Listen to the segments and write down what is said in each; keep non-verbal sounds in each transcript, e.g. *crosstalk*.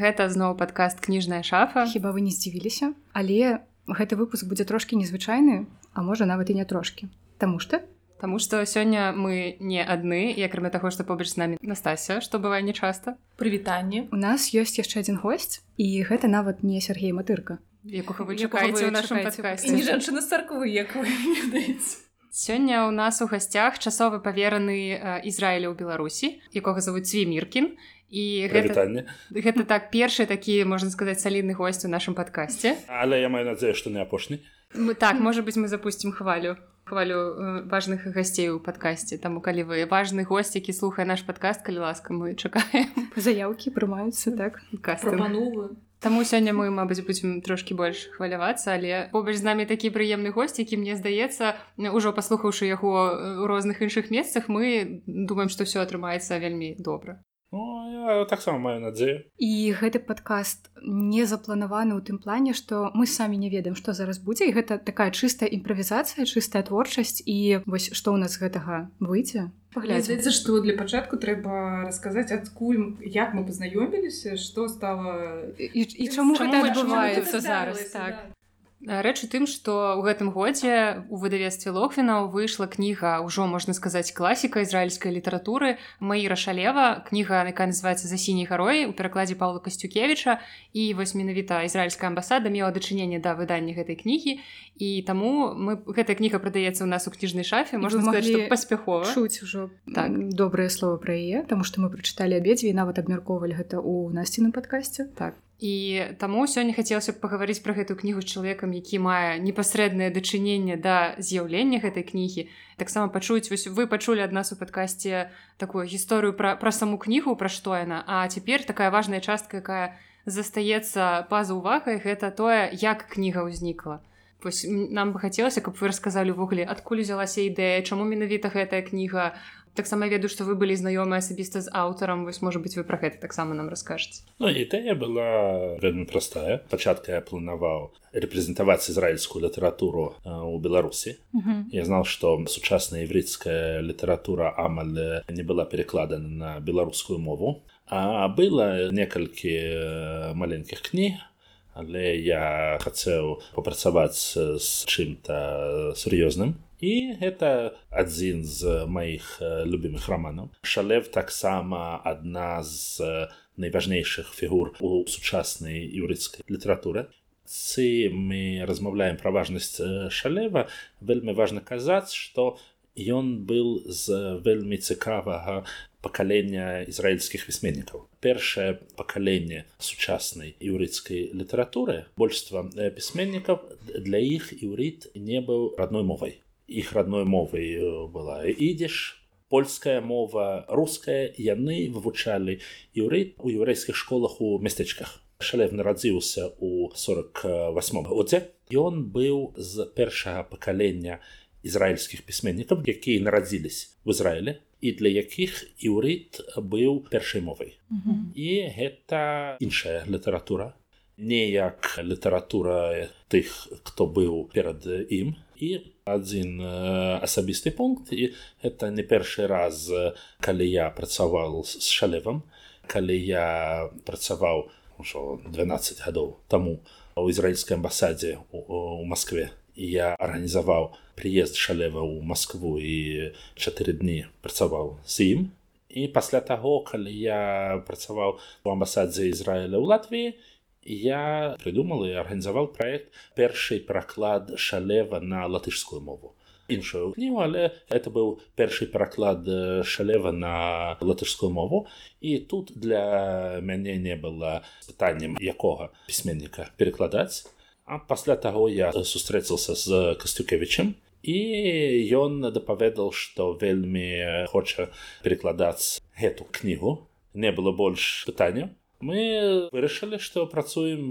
гэта зноў падкаст кніжная шафа хіба вы не здзівіліся? Але гэты выпуск будзе трошкі незвычайны а можа нават і не трошкі. Таму што? Таму што сёння мы не адны і акрамя таго што побач з намі Настася што бывае нечаста. Прывітанне. У нас ёсць яшчэ адзін госць і гэта нават не Сергей матырка. Якога вы чакаеце ў нашым падкасці? Жанчына царквы як вы ведаеце. Сёння ў нас у гасцях часовы павераны Ізраіля ў Беларусі, якога завуць Цвіміркін і гэта, гэта так першы такі можна сказаць салідны госць у нашым падкасці. Але я маю надзею, што не апошні. Мы так можа быць мы запусцім хвалю хвалю важных гасцей у падкасці таму калі вы важны госць які слухае наш падкаст калі ласка мы чакаем. Заяўкі прымаюцца так? Кастамановую Таму сёння мы мабыць будзем трошкі больш хвалявацца але побач з намі такі прыемны госць які мне здаецца ужо паслухаўшы яго ў розных іншых месцах мы думаем што ўсё атрымаецца вельмі добра Ну, таксама маю надзею. І гэты падкаст не запланаваны ў тым плане што мы самі не ведаем што зараз будзе. І гэта такая чыстая імправізацыя чыстая творчасць. І вось што ў нас гэтага выйдзе паглядзецца што для пачатку трэба расказаць адкуль як мы пазнаёміліся што стала і, і чаму гэта адбываецца зараз так. да. Рэч у тым, што ў гэтым годзе у выдавецтве Лохвінаў выйшла кніга ўжо можна сказаць класіка ізраільскай літаратуры Маіра Шалева. Кніга якая называецца за сіняй гарой у перакладзе Павла Касцюкевіча і вось менавіта ізраільская амбасада мела дачыненне да выдання гэтай кнігі. І таму мы гэтая кніга прадаецца ў нас у кніжнай шафе можна сказаць паспяхова. чуць ужо так. добрае слово пра яе таму што мы прачыталі абедзве нават абмяркоўвалі гэта ў насціным падкасці. Так І таму сёння хацелася б пагаварыць пра гэтую кнігу з чалавекам, які мае непасрэднае дачыненне да з'яўлення гэтай кнігі. таксама пачуць вось вы пачулі ад нас у падкасці такую гісторыю пра, пра саму кнігу, пра што яна. А цяпер такая важная частка, якая застаецца па-за увагай, гэта тое, як кніга ўзнікла. Вось, нам бы хацелася, каб вы расказалі ўвогуле, адкуль узялася ідэя, чаму менавіта гэтая кніга, таксама ведаю што вы былі знаёмы асабіста з аўтарам вось можа быць вы пра гэта таксама нам раскажце Ну ідэя была вельмі простая. Пачатка я планаваў рэпрэзентаваць ізраільскую літаратуру ў беларусі. Uh -huh. я знал што сучасная іврыцкая літаратура амаль не была перекладана на беларускую мову а было некалькі маленькіх кніг але я хацеў папрацаваць з чым-то сур'ёзным і гэта адзін з маіх любімых раманаў. Шалев таксама адна з найважнейшых фігур у сучаснай юрыцкай літаратуры. Цы мы размаўляем пра важнасць шалева вельмі важна казаць што ён быў з вельмі цікавага пакалення ізраільскіх пісьменнікаў. Першае пакаленне сучаснай юрыцкай літаратуры большства пісьменнікаў для іх іўрыт не быў родной мовай іх родной мовай была. Ідзеш польская мова руская яны вывучалі. Еўрей у еўрэйскіх школах у мястэчках шалев нарадзіўся у 48 годзе ён быў з першага пакалення ізраільскіх пісьменнікаў якія нарадзілись в Ізраіле і для якіх іўрыт быў першай мовай mm -hmm. і гэта іншая літаратура не як літаратура тых хто быў перад ім і адзін асабісты пункт і это не першы раз калі я працаваў з шалевам калі я працаваў ужо 12 гадоў таму у ізраільскай амбасадзе у, Маскве. Я арганізаваў прыезд шалева ў Маскву і чатыры дні працаваў з ім. І пасля таго калі я працаваў у амбасадзе Ізраіля ў Латвіі я прыдумал і арганізаваў праект першы пераклад шалева на латышскую мову іншую кнігу але это быў першы пераклад шалева на латышскую мову. І тут для мяне не было пытаннем якога пісьменніка перакладаць а пасля таго я сустрэцаўся з кастюкевичем і ён дапаведал што вельмі хоча перакладаць гэту кнігу. Не было больш пытання мы вырашылі што працуем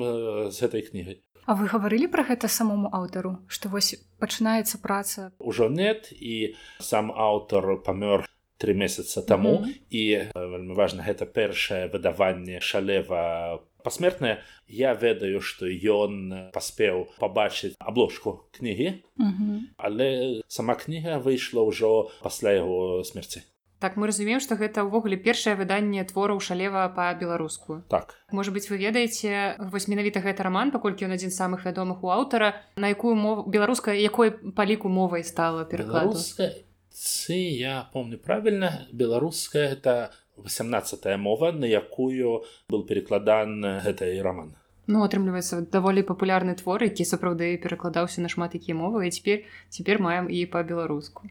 з гэтай кнігай. А вы гаварылі пра гэта самому аўтару што вось пачынаецца праца? Ужо нет і сам аўтар памёр три месяца таму. Mm -hmm. і вельмі важна гэта першае выдаванне шалева пасмертнае. Я ведаю што ён паспеў пабачыць абложку кнігі. Mm -hmm. але сама кніга выйшла ўжо пасля яго смерці так мы разумеем што гэта ўвогуле першае выданне твораў шалева па-беларуску. Так. Можа быть вы ведаеце вось менавіта гэты роман паколькі ён адзін з самых вядомых у аўтара на якую мову беларуска якой паліку мовай стала перакладу? Ці я помню правильно беларуская это 18 мова на якую был перекладан гэтай роман Ну, атрымліваецца даволі папулярны твор які сапраўды перакладаўся на шмат якія мовы і цяпер цяпер маем і па-беларуску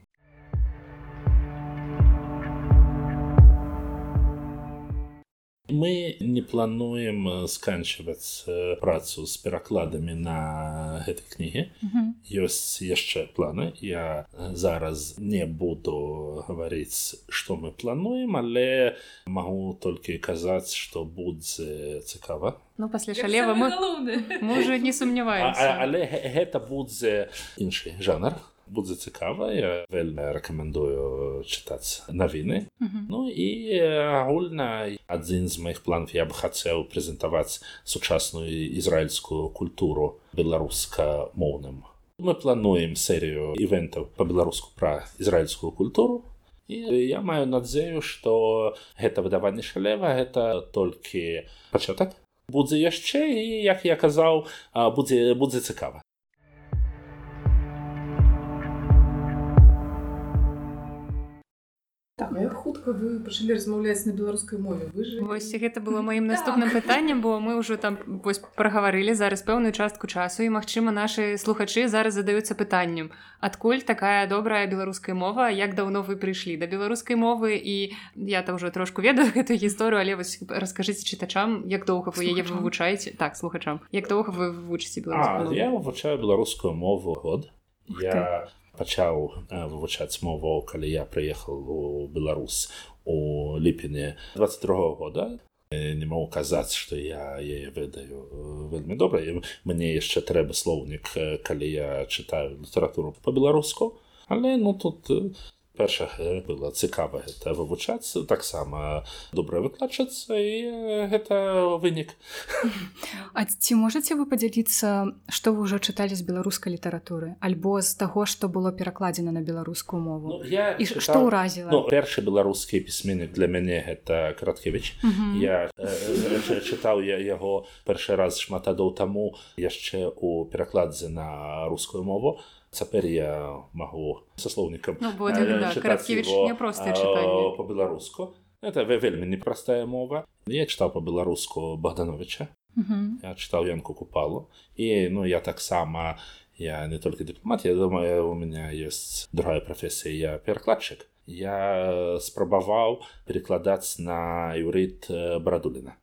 Мы не плануем э, сканчваць э, працу з перакладамі на гэтай кнігі. ёсць яшчэ планы. Я э, зараз не буду гаварыць, што мы плануем, але магу толькі казаць, што будзе цікава. Ну пасля шалева мы, мы уже не сумняваемся. Але гэта будзе іншы жанр будзе цікава я вельмі рэкамендую чытаць навіны mm -hmm. Ну і агульна адзін з маіх планов я бы хацеў прэзентаваць сучасную ізраільскую культуру беларуска-моўным мы плануем серыю івентаў па-беларуску пра ізраільскую культуру і я маю надзею што гэта выдаванне шалева гэта толькі пачатак будзе яшчэ і як я казаў будзе будзе цікава вы пачалі размаўляць на беларускай мове вы же вось гэта было маім наступным пытаннем бо мы ўжо там вось прагаварылі зараз пэўную частку часу і магчыма нашы слухачы зараз задаюцца пытаннем адкуль такая добрая беларуская мова? Як даўно вы прыйшлі да беларускай мовы і я там уже трошку ведаю гэтую *laughs* гісторыю але вось раскажыце чытачам як доўга вы яе вывучаеце так слухачам. Як доўга вы вывучыце я вывучаю беларускую мову год. Я пачаў вывучаць мову калі я прыехаў у Беларус у ліпені 22 года. Не могу казаць што я яе ведаю вельмі добра. Мне яшчэ трэба слоўнік калі я чытаю літаратуру по-беларуску але ну тут перша было цікава гэта вывучацца таксама добрая выкладчыцца і гэта вынік. А ці можаце вы падзяліцца што вы ўжо чыталі з беларускай літаратуры альбо з таго што было перакладзена на беларускую мову? Ну, я і чытал... што ўразіла? Ну, першы беларускі пісьменнік для мяне гэта караткевич я э, чытаў я яго першы раз шмат адоў таму яшчэ у перакладзе на рускую мову цяпер я магу са слоўнікам ну, да, по-беларуску это вельмі непростая мова. Я чытаў по-беларуску богдановича. Я чытаў янку купалу. І ну я таксама я не толькі дыпламат я думаю у меня есть другая прафесія я перакладчык я спрабаваў перекладаць на юрыт брадуліна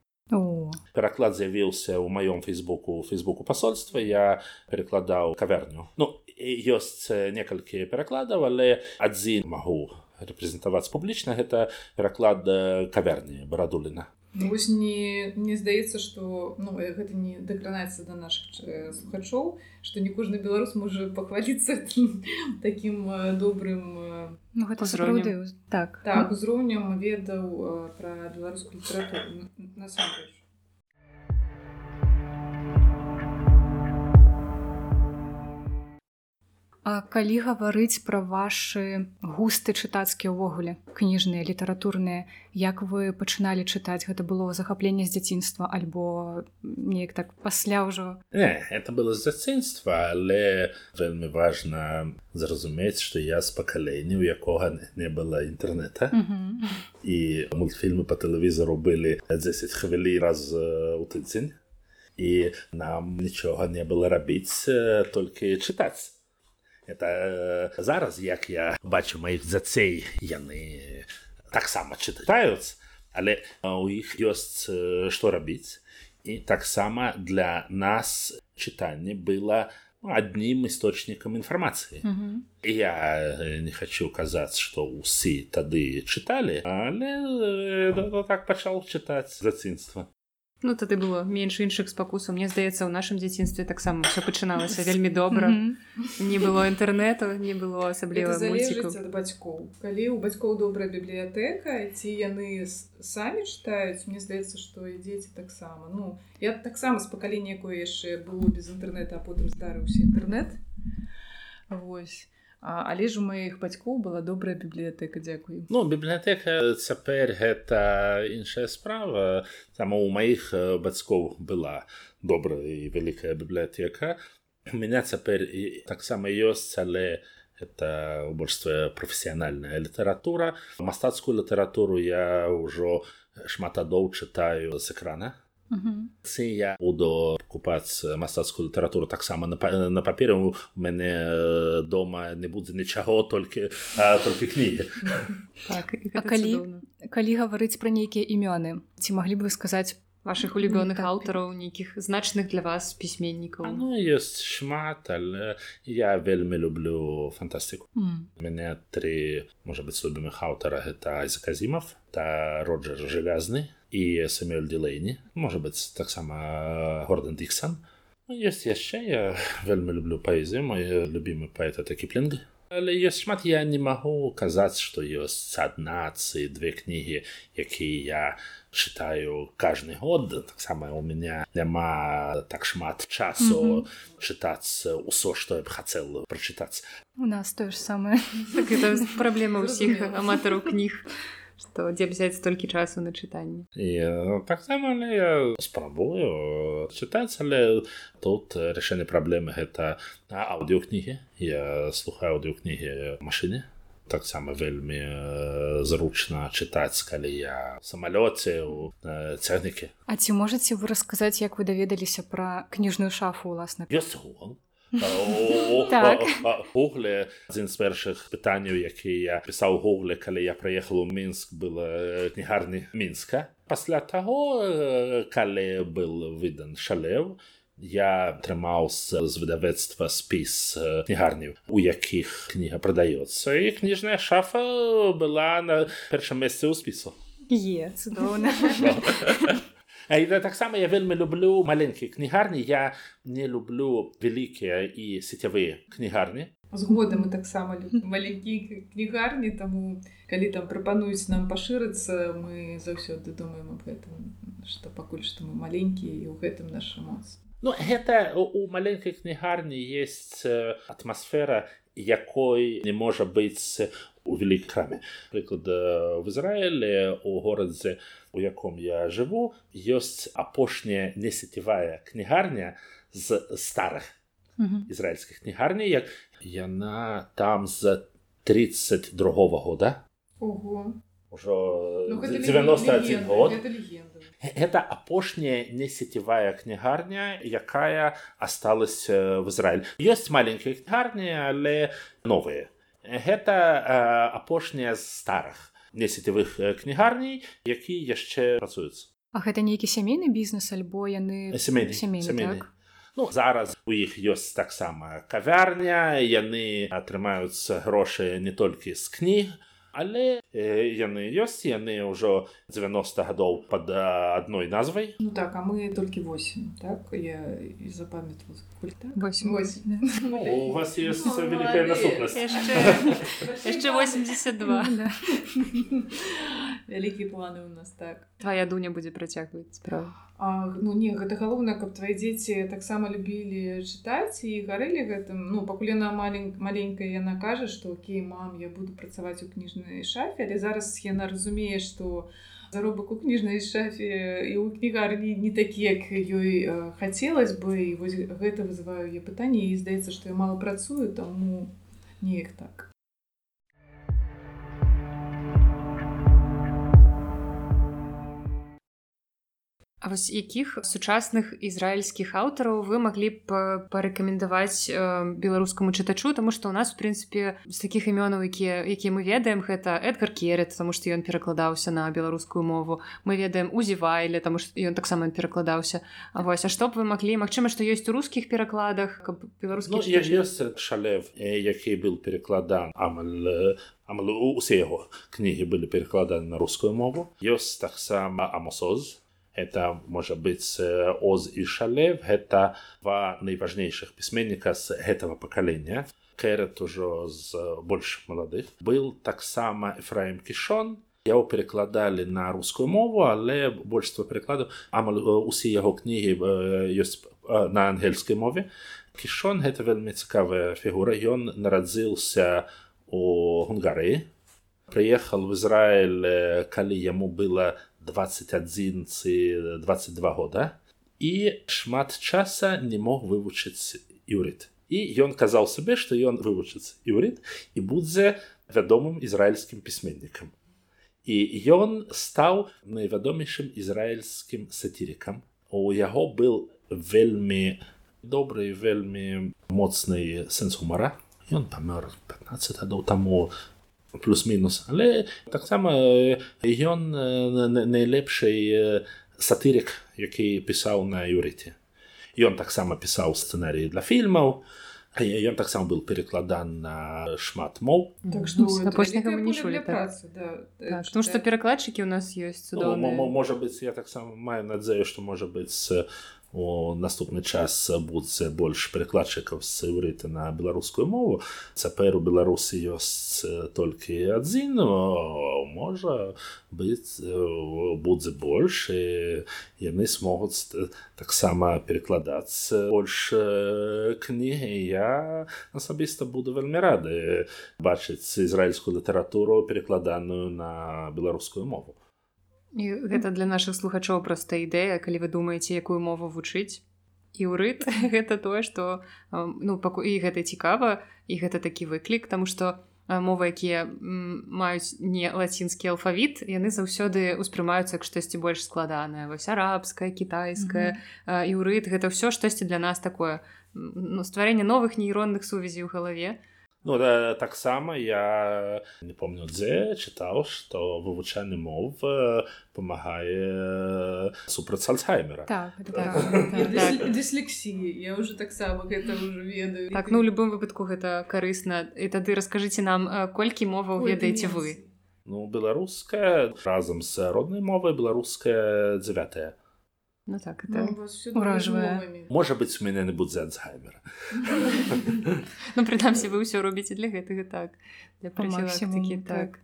пераклад з'явіўся ў маём фейсбуку фейсбуку пасольства я перекладаў каверню. Ну ёсць некалькі перакладаў але адзін магу рэпрэзентаваць публічна гэта пераклад каверні барадуліна. Ну, вось не не здаецца што ну гэта не дакранаецца да наших слухачоў што не кожны беларус можа пахваліцца *laughs* таким добрым ну, гэта узроўнем. так. Так узроўнем ведаў пра беларускую літаратуру. Насамрэч А калі гаварыць пра вашы густы чытацкія ўвогуле кніжныя літаратурныя як вы пачыналі чытаць? Гэта было захапленне з дзяцінства альбо неяк так пасля ўжо? Не, это было з дзяцінства але вельмі важна зразумець што я з пакалення у якога не было інтэрнета mm -hmm. і мультфільмы по тэлевізору былі 10 хвілі раз у тыдзень. І нам нічога не было рабіць толькі чытаць это зараз як я бачу маіх дзяцей яны таксама чытаюць але у іх ёсць што рабіць. І таксама для нас чытанне было адным істочнікам інфармацыі. Mm -hmm. я не хочу казаць што ўсы тады чыталі але так пачаў чытаць зацінства Ну тады было менш іншых спакусаў Мне здаецца ў нашым дзяцінстве таксама ўсё пачыналася *laughs* вельмі добра не было інтэрнэту не было асабліва бацькоў калі у бацькоў добрая бібліятэка ці яны самі чытаюць Мне здаецца што і дзеці таксама Ну я таксама з пакалення якое яшчэ было без інтэрнэта а потым здарыўся інтэрнэт Вось але ж у маіх бацькоў была добрая бібліятэка дзякуй ну бібліятэка цяпер гэта іншая справа. Там у маіх бацькоў была добрая і вялікая бібліятэка. У меня цяпер таксама ёсць але это большстве прафесіянальная літаратура. Мастацкую літаратуру я ўжо шматадоў чытаю з экрана Ці я буду купаць мастацкую літаратуру таксама на, на паперы у мяне дома не будзе нічаго толькі толькі кнігі так, калі, калі гаварыць пра нейкія імёны ці маглі б вы сказаць ваших улюбёных аўтараў нейкіх значных для вас пісьменнікаў ну ёсць шмат але я вельмі люблю фантастыку mm. мяне тры можа быць любімых аўтара гэта айзаказімов та роджер жалязны і Самюэль Дилейні можа быць таксама гордан Диксон есть яшчэ я вельмі люблю паэзію мой любімы паэт такі плінг але ёсць шмат я не магу казаць што ёсць аднацы две кнігі якія я чытаю каждый год. Таксама у меня няма так шмат часу mm -hmm. чытаць усё што я б хацел прачытаць у нас тое ж самае так, праблема ўсіх *laughs* аматараў кніг што дзе взять столькі часу на чытанне таксама я спрабую чытаць але тут рашэнне праблемы гэта аўдыокнігі я слухаю аўдыокнігі машыне таксама вельмі зручна чытаць калі я самалёце у цягнікі А ці можаце вы расказаць як вы даведаліся пра кніжную шафу уласна ёсць гугл гугле адзін з першых пытанняў які я пісаў гугле калі я прыехал у мінск было кнігарні мінска. Пасля таго калі был выдан шалеў я атрымаў з выдавецтва спіс кнігарняў у якіх кніга прадаецца і кніжная шафа была на першым месцы ў спісу. Е цудоўна *laughs* І таксама я вельмі люблю маленькія кнігарні я не люблю вялікія і сетявыя кнігарні згода мы таксама маленькія кнігарні таму калі там прапануюць нам пашырыцца мы заўсёды думаем об гэтым што пакуль што мы маленькія і ў гэтым наша моц Ну гэта у маленькай кнігарні есть атмасфера якой не можа быць у вялікай краме прыклад в Ізраіле у горадзе у яком я жыву ёсць апошняя несетевая кнігарня з старых ізраільскіх кнігарней як яна там з 32 -го года. Ўжо ну, 91 год. это апошняя несетевая кнігарня якая асталась в Ізраіль ёсць маленькія кнігарні але новыя гэта апошняя з старых несетевых кнігарней які яшчэ працуюцца А гэта нейкі сямейны бізнес альбо яны сямейны сямейны, сямейны. Так? Ну, зараз у іх ёсць таксама кавярня яны атрымаюцца грошы не толькі з кніг але э, яны ёсць яны ўжо 90 гадоў под адной назвай. Ну так а мы толькі 8 так? Я запамятала так? 8 ну, у вас есть великая наступнасць яшчэ 82 вялікія планы у нас так. Твоя дуня будзе працягваць справа. А, ну не гэта галоўнае каб твои дзеці таксама любілі чытаць і гарэлі гэтым ну пакуль яна малень маленькая яна кажа што Окей мам я буду працаваць у кніжнай шафе але зараз яна разумее што заробак у кніжнай шафе і ў кнігарні не такі як ёй хацелось бы. І вось гэта вызываю я пытанне і здаецца што я мало працую таму неяк так А вось якіх сучасных ізраільскіх аўтараў вы маглі б парэкамендаваць э, беларускаму чытачу? Тому што ў нас у прынцыпе з такіх імёнаў якія якія мы ведаем гэта эдгар керет тому што ён перакладаўся на беларускую мову. Мы ведаем узівайле таму што ён таксама перакладаўся. А вось а што б вы маглі? Мачыма што ёсць у рускіх перакладах каб беларускі ну, шалев які был перакладан амаль амаль усе яго кнігі былі перакладаны на рускую мову. Ёсць таксама амосоз это можа быць Оз і Шалев гэта два найважнейшых пісьменніка з гэтага пакалення. Кэрет ужо з больш маладых. Был таксама Эфраім Кішон, яго перакладалі на рускую мову але большинство перакладаў амаль усе яго кнігі ёсць на ангельскай мове. Кішон гэта вельмі цікавая фігура. Ён нарадзіўся у гунгарыі прыехал в Ізраиль калі яму было 21 ці 22 года. І шмат часа не мог вывучыць іўрыт і ён казаў сабе што ён вывучыць іўрыт і будзе вядомым ізраільскім пісьменнікам і ён стаў найвядомейшым ізраільскім сатирикам у яго был вельмі добрый вельмі моцны сэнс гумара ён памёр 15 гадоў таму плюс-мінус але таксама ён найлепшай сатырик які пісаў на юрыце ён таксама пісаў сцэнарыі для фільмаў ён таксама был перекладан на шмат моў так потому что перакладчыкі у нас ёсць ну, можа быть я таксама маю надзею что можа быть у наступны час будзе больш перакладчыкаў з іўрыта на беларускую мову. Цяпер у беларусі ёсць толькі адзін можа быць будзе больш і яны смогуць таксама перакладаць больш кнігі. Я асабіста буду вельмі рады бачыць ізраільскую літаратуру перакладаную на беларускую мову І гэта для нашых слухачоў проста ідэя калі вы думаеце якую мову вучыць. Іўрыт *laughs* гэта тое што ну паку і гэта цікава і гэта такі выклік таму што мовы якія маюць не лацінскі алфавіт яны заўсёды ўспрымаюцца як штосьці больш складанае. Вось арабская кітайская іўрыт гэта ўсё штосьці для нас такое ну, стварэнне новых нейронных сувязей у галаве Ну да, таксама я не помню дзе чытаў, што вывучанне мов памагае супраць альцхаймера так, так, так, дыслексіі я уже таксама гэта ўжо ведаю. Так ну любым выпадку гэта карысна і тады раскажыце нам колькі моваў ведаеце вы? Ну беларуская разам з роднай мовай беларуская дзявятая Ну так это ну, уражвае можа быць у мяне не будзе альцхаймера Ну прынамсі вы ўсё робіце для гэтага так. Для максімум так.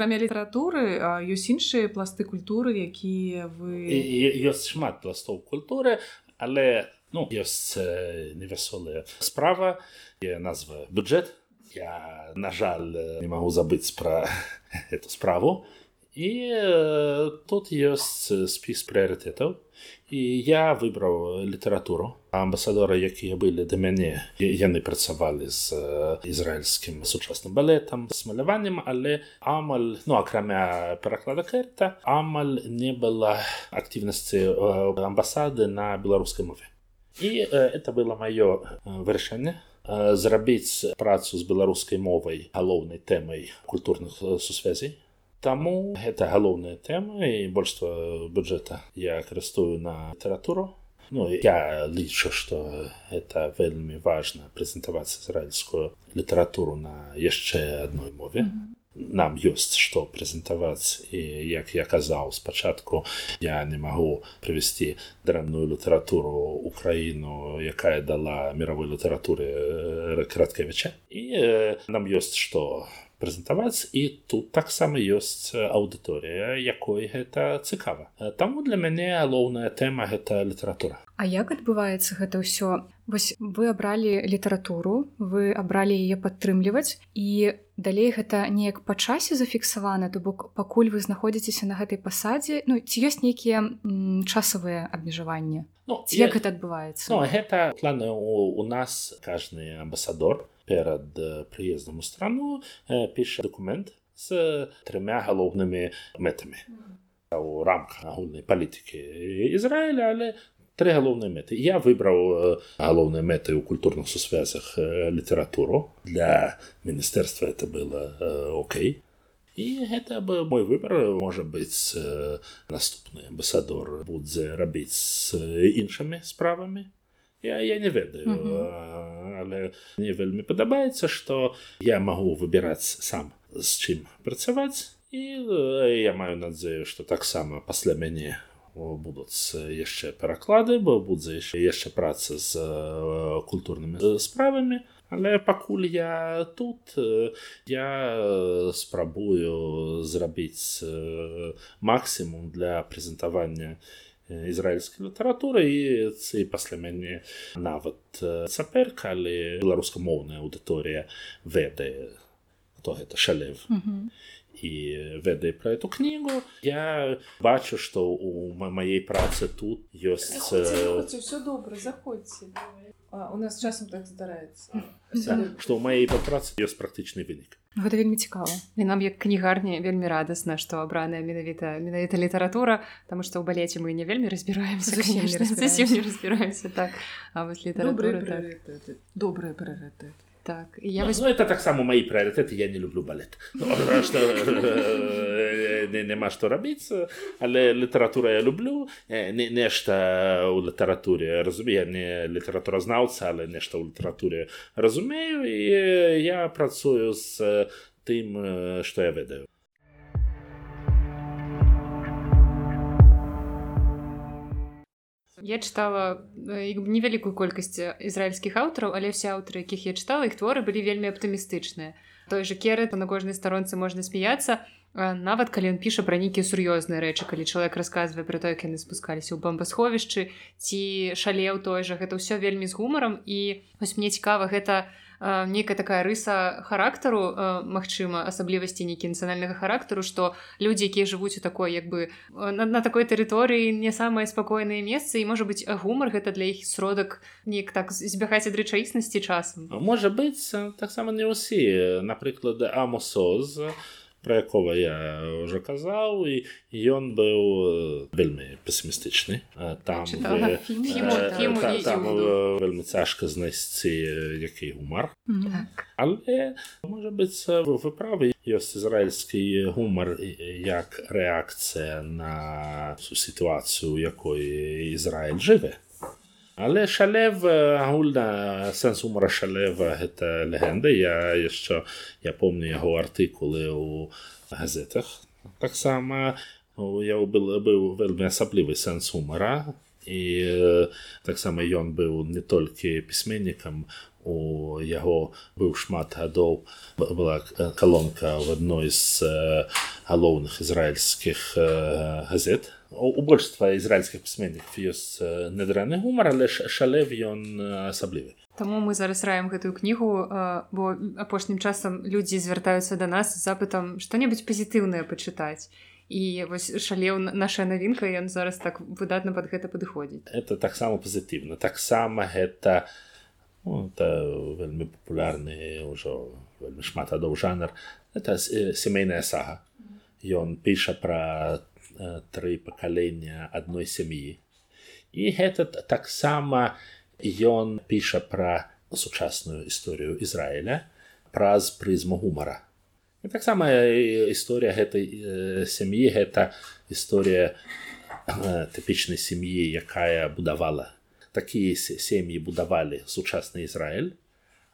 акрамя літаратуры ёсць іншыя пласты культуры якія вы ёсць шмат пластоў культуры але ну ёсць невясолая справа назва. Бюджет я на жаль не могу забыть про *laughs* эту справу. И э, тут есть спіс прыоритетаў і я выбраў літаратуру амбасадора якія былі да мяне яны працавалі з ізраільскім сучасным балетам з маляваннем але амаль ну акрамя пераклада кэрта амаль не было актыўнасці амбасады на беларускай мове. І это было маё вырашэнне зрабіць працу з беларускай мовай галоўнай тэмай культурных сусвязей. Таму гэта галоўная тэма і большства бюджэта я карыстую на літаратуру. Ну, я лічу, што это вельмі важна прэзентаваць ізраільскую літаратуру на яшчэ адной мове. Mm -hmm нам ёсць што прэзентаваць. І як я казаў спачатку я не магу прывесці дрэнную літаратуру украіну якая дала мировой літаратуры краткавіча і нам ёсць што прэзентаваць і тут таксама ёсць аўдыторыя якой гэта цікава. Таму для мяне галоўная тэма гэта літаратура. А як адбываецца гэта ўсё? Вось вы абралі літаратуру вы абралі яе падтрымліваць і далей гэта неяк па часе зафіксавана то бок пакуль вы знаходзіцеся на гэтай пасадзе. Ну ці ёсць нейкія часавыя абмежаванні? Ну, як я... гэта адбываецца? Ну, гэта планы у, у нас кажны амбасадор перад прыездам у страну піша документ з трымя галоўнымі мэтамі у рамках агульнай палітыкі Ізраіля але тры галоўныя мэты я выбраў галоўныя мэты ў культурных сусвязях літаратуру для міністэрства это было Окей. І гэта бы мой выбор можа быць наступны амбасадор будзе рабіць з іншымі справамі я, я не ведаю mm -hmm. але мне вельмі падабаецца што я магу выбіраць сам з чым працаваць і я маю надзею што таксама пасля мяне будуць яшчэ пераклады бо будзе яшчэ яшчэ праца з культурнымі справамі Але пакуль я тут я спрабую зрабіць максімум для прэзентавання ізраільскай літаратуры і цы пасля мяне нават цяпер калі беларускамоўная аўдыторыя ведае хто гэта шалев. І ведае пра эту кнігу я бачу што у маёй працы тут ёсць все добра заходзьце у нас часам так здараецца што ў маёй працы ёсць практычны вынік гэта вельмі цікава. І нам як кнігарні вельмі радасна што абраная менавіта менавіта літаратура там што ў балеце мы не вельмі разбіраемся не разбіраемся. так. А вось літаратура добрыя прыоритеты так я вось... ну, это таксама мои прыоритеты я не люблю балет. Ну, няма што рабіць але літаратура я люблю. Нешта ў літаратуре разумею не літаратуразнаўца але нешта ў літаратуре разумею і я працую з тым што я ведаю Я чытала невялікую колькасць ізраільскіх аўтараў, але ўсе аўтары, якіх я чытала, іх творы былі вельмі аптымістычныя. Той жа керы на кожнай старонцы можна смяяцца. Нават калі ён піша пра нейкія сур'ёзныя рэчы, калі чалавек расказвае пра то, як яны спускаліся ў бамбасховішчы ці шалеў той жа гэта ўсё вельмі з гумарам і вось мне цікава гэта нейкая такая рыса характару магчыма асаблівасці нейкі нацыянальнага характару што людзі якія жывуць у такой як бы на, на такой тэрыторыі не самыя спакойныя месцы і можа быць гумар гэта для іх сродак неяк так збягаць ад рэчаіснасці часам. Можа быць таксама не ўсе. Напрыклад амосоз а про якого я вже казав, і ён быў вельмі песімістычны там та, там вельмі цяжка знайсці які гумар так. але можа быць вы правы ёсць ізраільскі гумар як рэакцыя на сітуацыю якой Ізраиль жыве Але шалев агульна сэнс умара шалева гэта легенда я яшчэ я помню яго артыкулы ў газетах таксама я был быў вельмі асаблівы сэнс умара і таксама ён быў не толькі пісьменнікам у яго быў шмат гадоў. Была калонка в адной з галоўных ізраільскіх газет. У большинства ізраільскіх пісьменнікаў ёсць недраны гумар але шалев ён асаблівы. Таму мы зараз раем гэтую кнігу бо апошнім часам людзі звяртаюцца да нас з запытам што-небудзь пазітыўнае пачытаць і вось шалеў наша навінка ён зараз так выдатна под гэта падыходзіць. Это таксама пазітыўна таксама гэта ну, это вельмі папулярны ўжо вельмі шмат адоў жанр. Это сямейная сага. Ён піша пра тры пакалення адной сям'і. І гэта таксама ён піша пра сучасную гісторыю Ізраіля праз прызму гумара. І таксама гісторыя гэтай сям'і гэта гісторыя тыпічнай сям'і, якая будавала такія сем'і будавалі сучасны Ізраіль,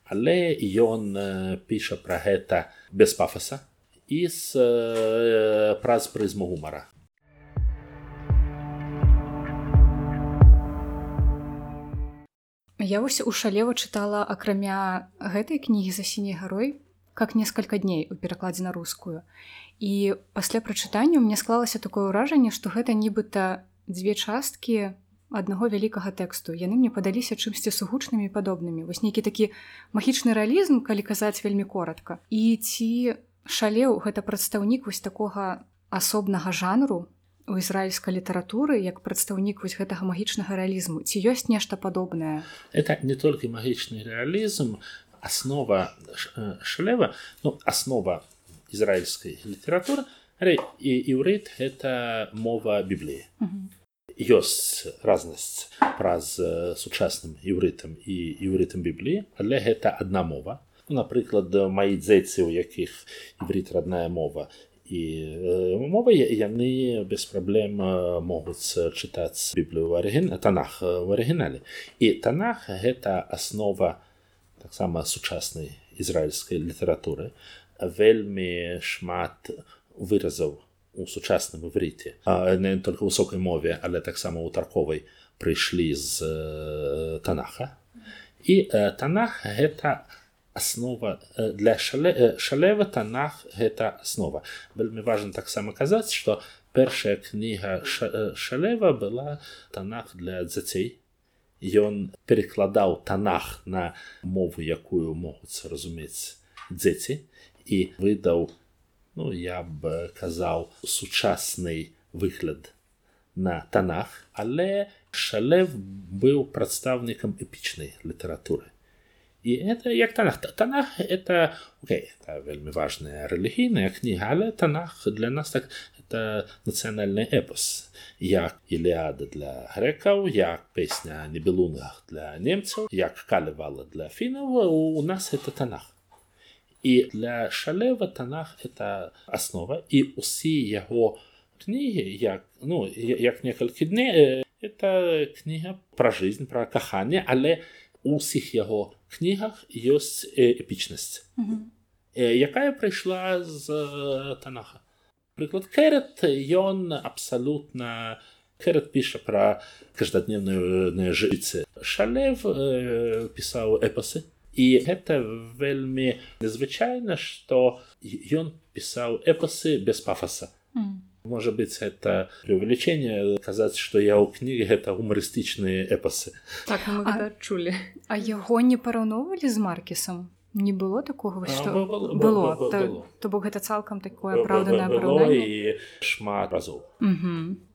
але ён піша пра гэта без пафаса і з праз прызму гумара. Я вось у шалева чытала акрамя гэтай кнігі за сіняй гарой как несколько дней у перакладзе на рускую. І пасля прачытання мне склалася такое ўражанне, што гэта нібыта дзве часткі аднаго вялікага тэксту. Яны мне падаліся чымсьці сугучнымі падобнымі. Вось нейкі такі магічны рэалізм, калі казаць вельмі коротко. І ці шалеў гэта прадстаўнік вось такога асобнага жанру, у ізраільскай літаратуры як прадстаўнік вось гэтага магічнага рэалізму ці ёсць нешта падобнае это не толькі магічны рэалізм аснова шлева ну аснова ізраільскай літаратуры і іўрыт это мова бібліі ёсць разнасць праз сучасным іўрытам і іўрытам бібліі але гэта адна мова. Ну, напрыклад маі дзеці у якіх іврит родная мова. І мовы яны без праблем могуць чытаць біблію арыген танах в арыгінале і танах гэта аснова таксама сучаснай ізраільскай літаратуры вельмі шмат выразаў у сучасным іврыце не только высокай мове але таксама у тарковай прыйшлі з танаха. І танах гэта аснова для шале, шалева танах гэта аснова вельмі важно таксама казаць что першая кніга шалева была танах для дзяцей ён перекладаў танах на мову якую могуць разумець дзеці і выдаў ну я б казаў сучасны выгляд на танах але шалев быў прадстаўнікам эпічнай літаратуры это як танах танах это okay, это вельмі важная рэлігійная кніга але танах для нас так это нацыянальны эпос як ілеада для грэкаў як песня небелунгах для немцаў як калівала для фінаў у нас это танах і для шалева танах это аснова і усе яго кнігі як ну як некалькі дней это кніга пра жизнь пра каханне але усіх яго кнігах ёсць эпічнасць. Mm -hmm. якая прыйшла з танаха? Прыклад кэрет ён абсалютна кэрет піша пра каждадневную жыце шалев э, пісаў эпасы. І гэта вельмі незвычайна што ён пісаў эпасы без пафаса. Mm. Можа быць это преувеличение казаць што я ў кнігі гэта гумарыстычныя эпасы так, а, чулі а яго не параўноўвалі з маркісам не было такого что было, было, было, было. то бок гэта цалкам такое апраўданае параўнанне шмат разоў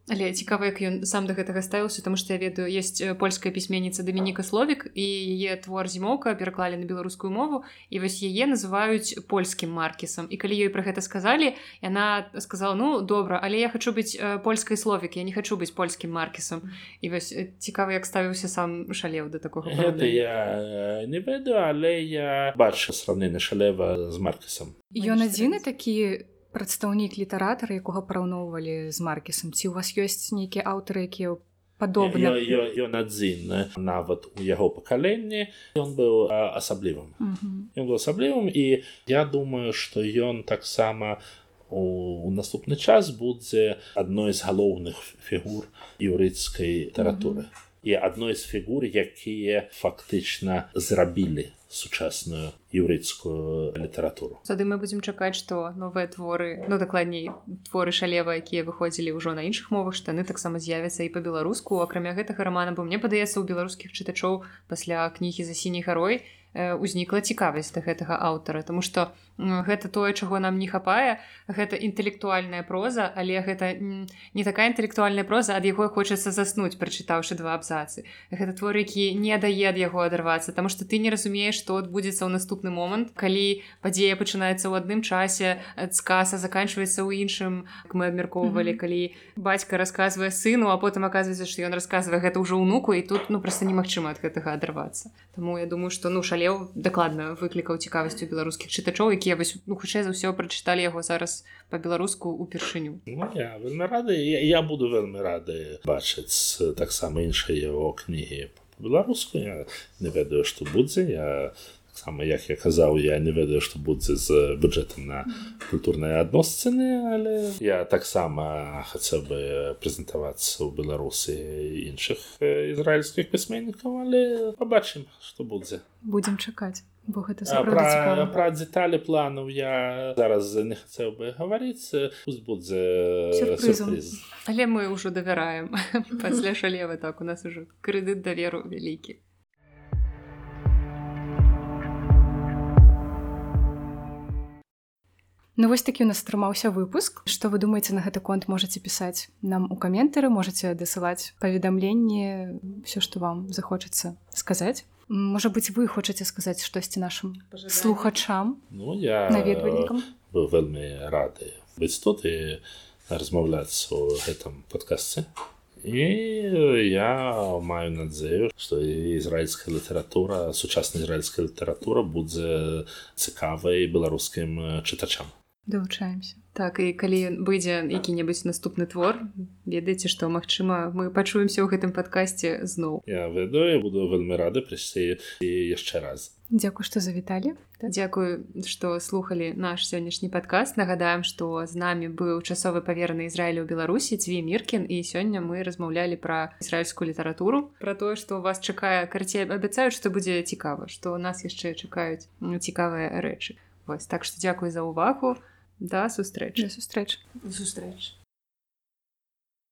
Але цікава як ён сам да гэтага ставіўся тому што я ведаю есть польская пісьменніца дамініка словік і яе твор зімоўка пераклалі на беларускую мову і вось яе называюць польскім маркісам. І калі ёй пра гэта сказалі яна сказала ну добра але я хочу быць польскай словік я не хочу быць польскім маркісам і вось цікава як ставіўся сам шалеў да такога гэта я не ведаю але я бачу сравненне шалева з маркісам. Ён адзіны такі прадстаўнік літаратара якога параўноўвалі з маркісам. Ці у вас ёсць нейкія аўтары якія падобна? Ён адзін нават у яго пакаленні. Ён быў асаблівым. Ён быў асаблівым і я думаю што ён таксама у наступны час будзе адной з галоўных фігур юрыцкай літаратуры і адной з фігур якія фактычна зрабілі сучасную юрыцкую літаратуру тады мы будзем чакаць што новыя творы ну дакладней творы шалева якія выходзілі ўжо на іншых мовах штаны таксама з'явяцца і па-беларуску акрамя гэтага рамана бо мне падаецца у беларускіх чытачоў пасля кнігі за сіняй гарой узнікла цікавасць да гэтага аўтара Таму што гэта тое чаго нам не хапае. Гэта інтэлектуальная проза але гэта не такая інтэлектуальная проза ад яго хочацца заснуць прачытаўшы два абзацы. Гэта твор які не дае ад яго адарвацца Таму што ты не разумееш што адбудзецца ў наступны момант калі падзея пачынаецца ў адным часе скаса заканчваецца ў іншым мы абмяркоўвалі mm -hmm. калі бацька расказвае сыну а потым аказваецца што ён расказвае гэта ўжо ўнуку і тут ну проста немагчыма ад гэтага адарвацца. Таму я думаю што ну шалеў дакладна выклікаў цікавасцю беларускіх чытачоў які якія вось ну хутчэй за ўсё прачыталі яго зараз па-беларуску упершыню ну, я вельмі рады я, я буду вельмі рады бачыць таксама іншыя яго кнігі по-беларуску я не ведаю што будзе. Я сама як я казаў я не ведаю што будзе з бюджэтам на культурныя адносцыны але я таксама хацеў бы прэзентавацца ў беларусы іншых ізраільскіх пісьменнікаў але пабачым што будзе. Будзем чакаць бо гэта пра, пра дэталі планаў я зараз не хацеў бы гаварыць. Будзе але мы ўжо давяраем *laughs* пасля шалевы так у нас ужо крэдыт даверу вялікі Ну вось такі у нас атрымаўся выпуск. Што вы думаеце на гэты конт можете пісаць? Нам у каментары можете дасылаць паведамленні все што вам захочацца сказаць. Можа быть вы хочаце сказаць штосьці нашим слухачам ну я наведвальнікам? быў вельмі рады быць тут і размаўляць у гэтым падкасцы і я маю надзею што ізраільская літаратура сучасная ізраільская літаратура будзе цікавай беларускім чытачам далучаемся так і калі выйдзе які-небудзь наступны твор ведаеце што магчыма мы пачуемся ў гэтым падкасці зноў. Я ведаю буду вельмі рады прыйсці і яшчэ раз. Дзякуй што завіталі. Дзякую што слухалі наш сённяшні падкаст. Нагадаем што з намі быў часовы павераны Ізраілю ў Беларусі дзве міркін і сёння мы размаўлялі пра ізраільскую літаратуру пра тое што вас чакае карце абяцаюць што будзе цікава што нас яшчэ чакаюць цікавыя рэчы. Вось так што дзякуй за ўвагу да сустрэчы сустрэч. Сустрэч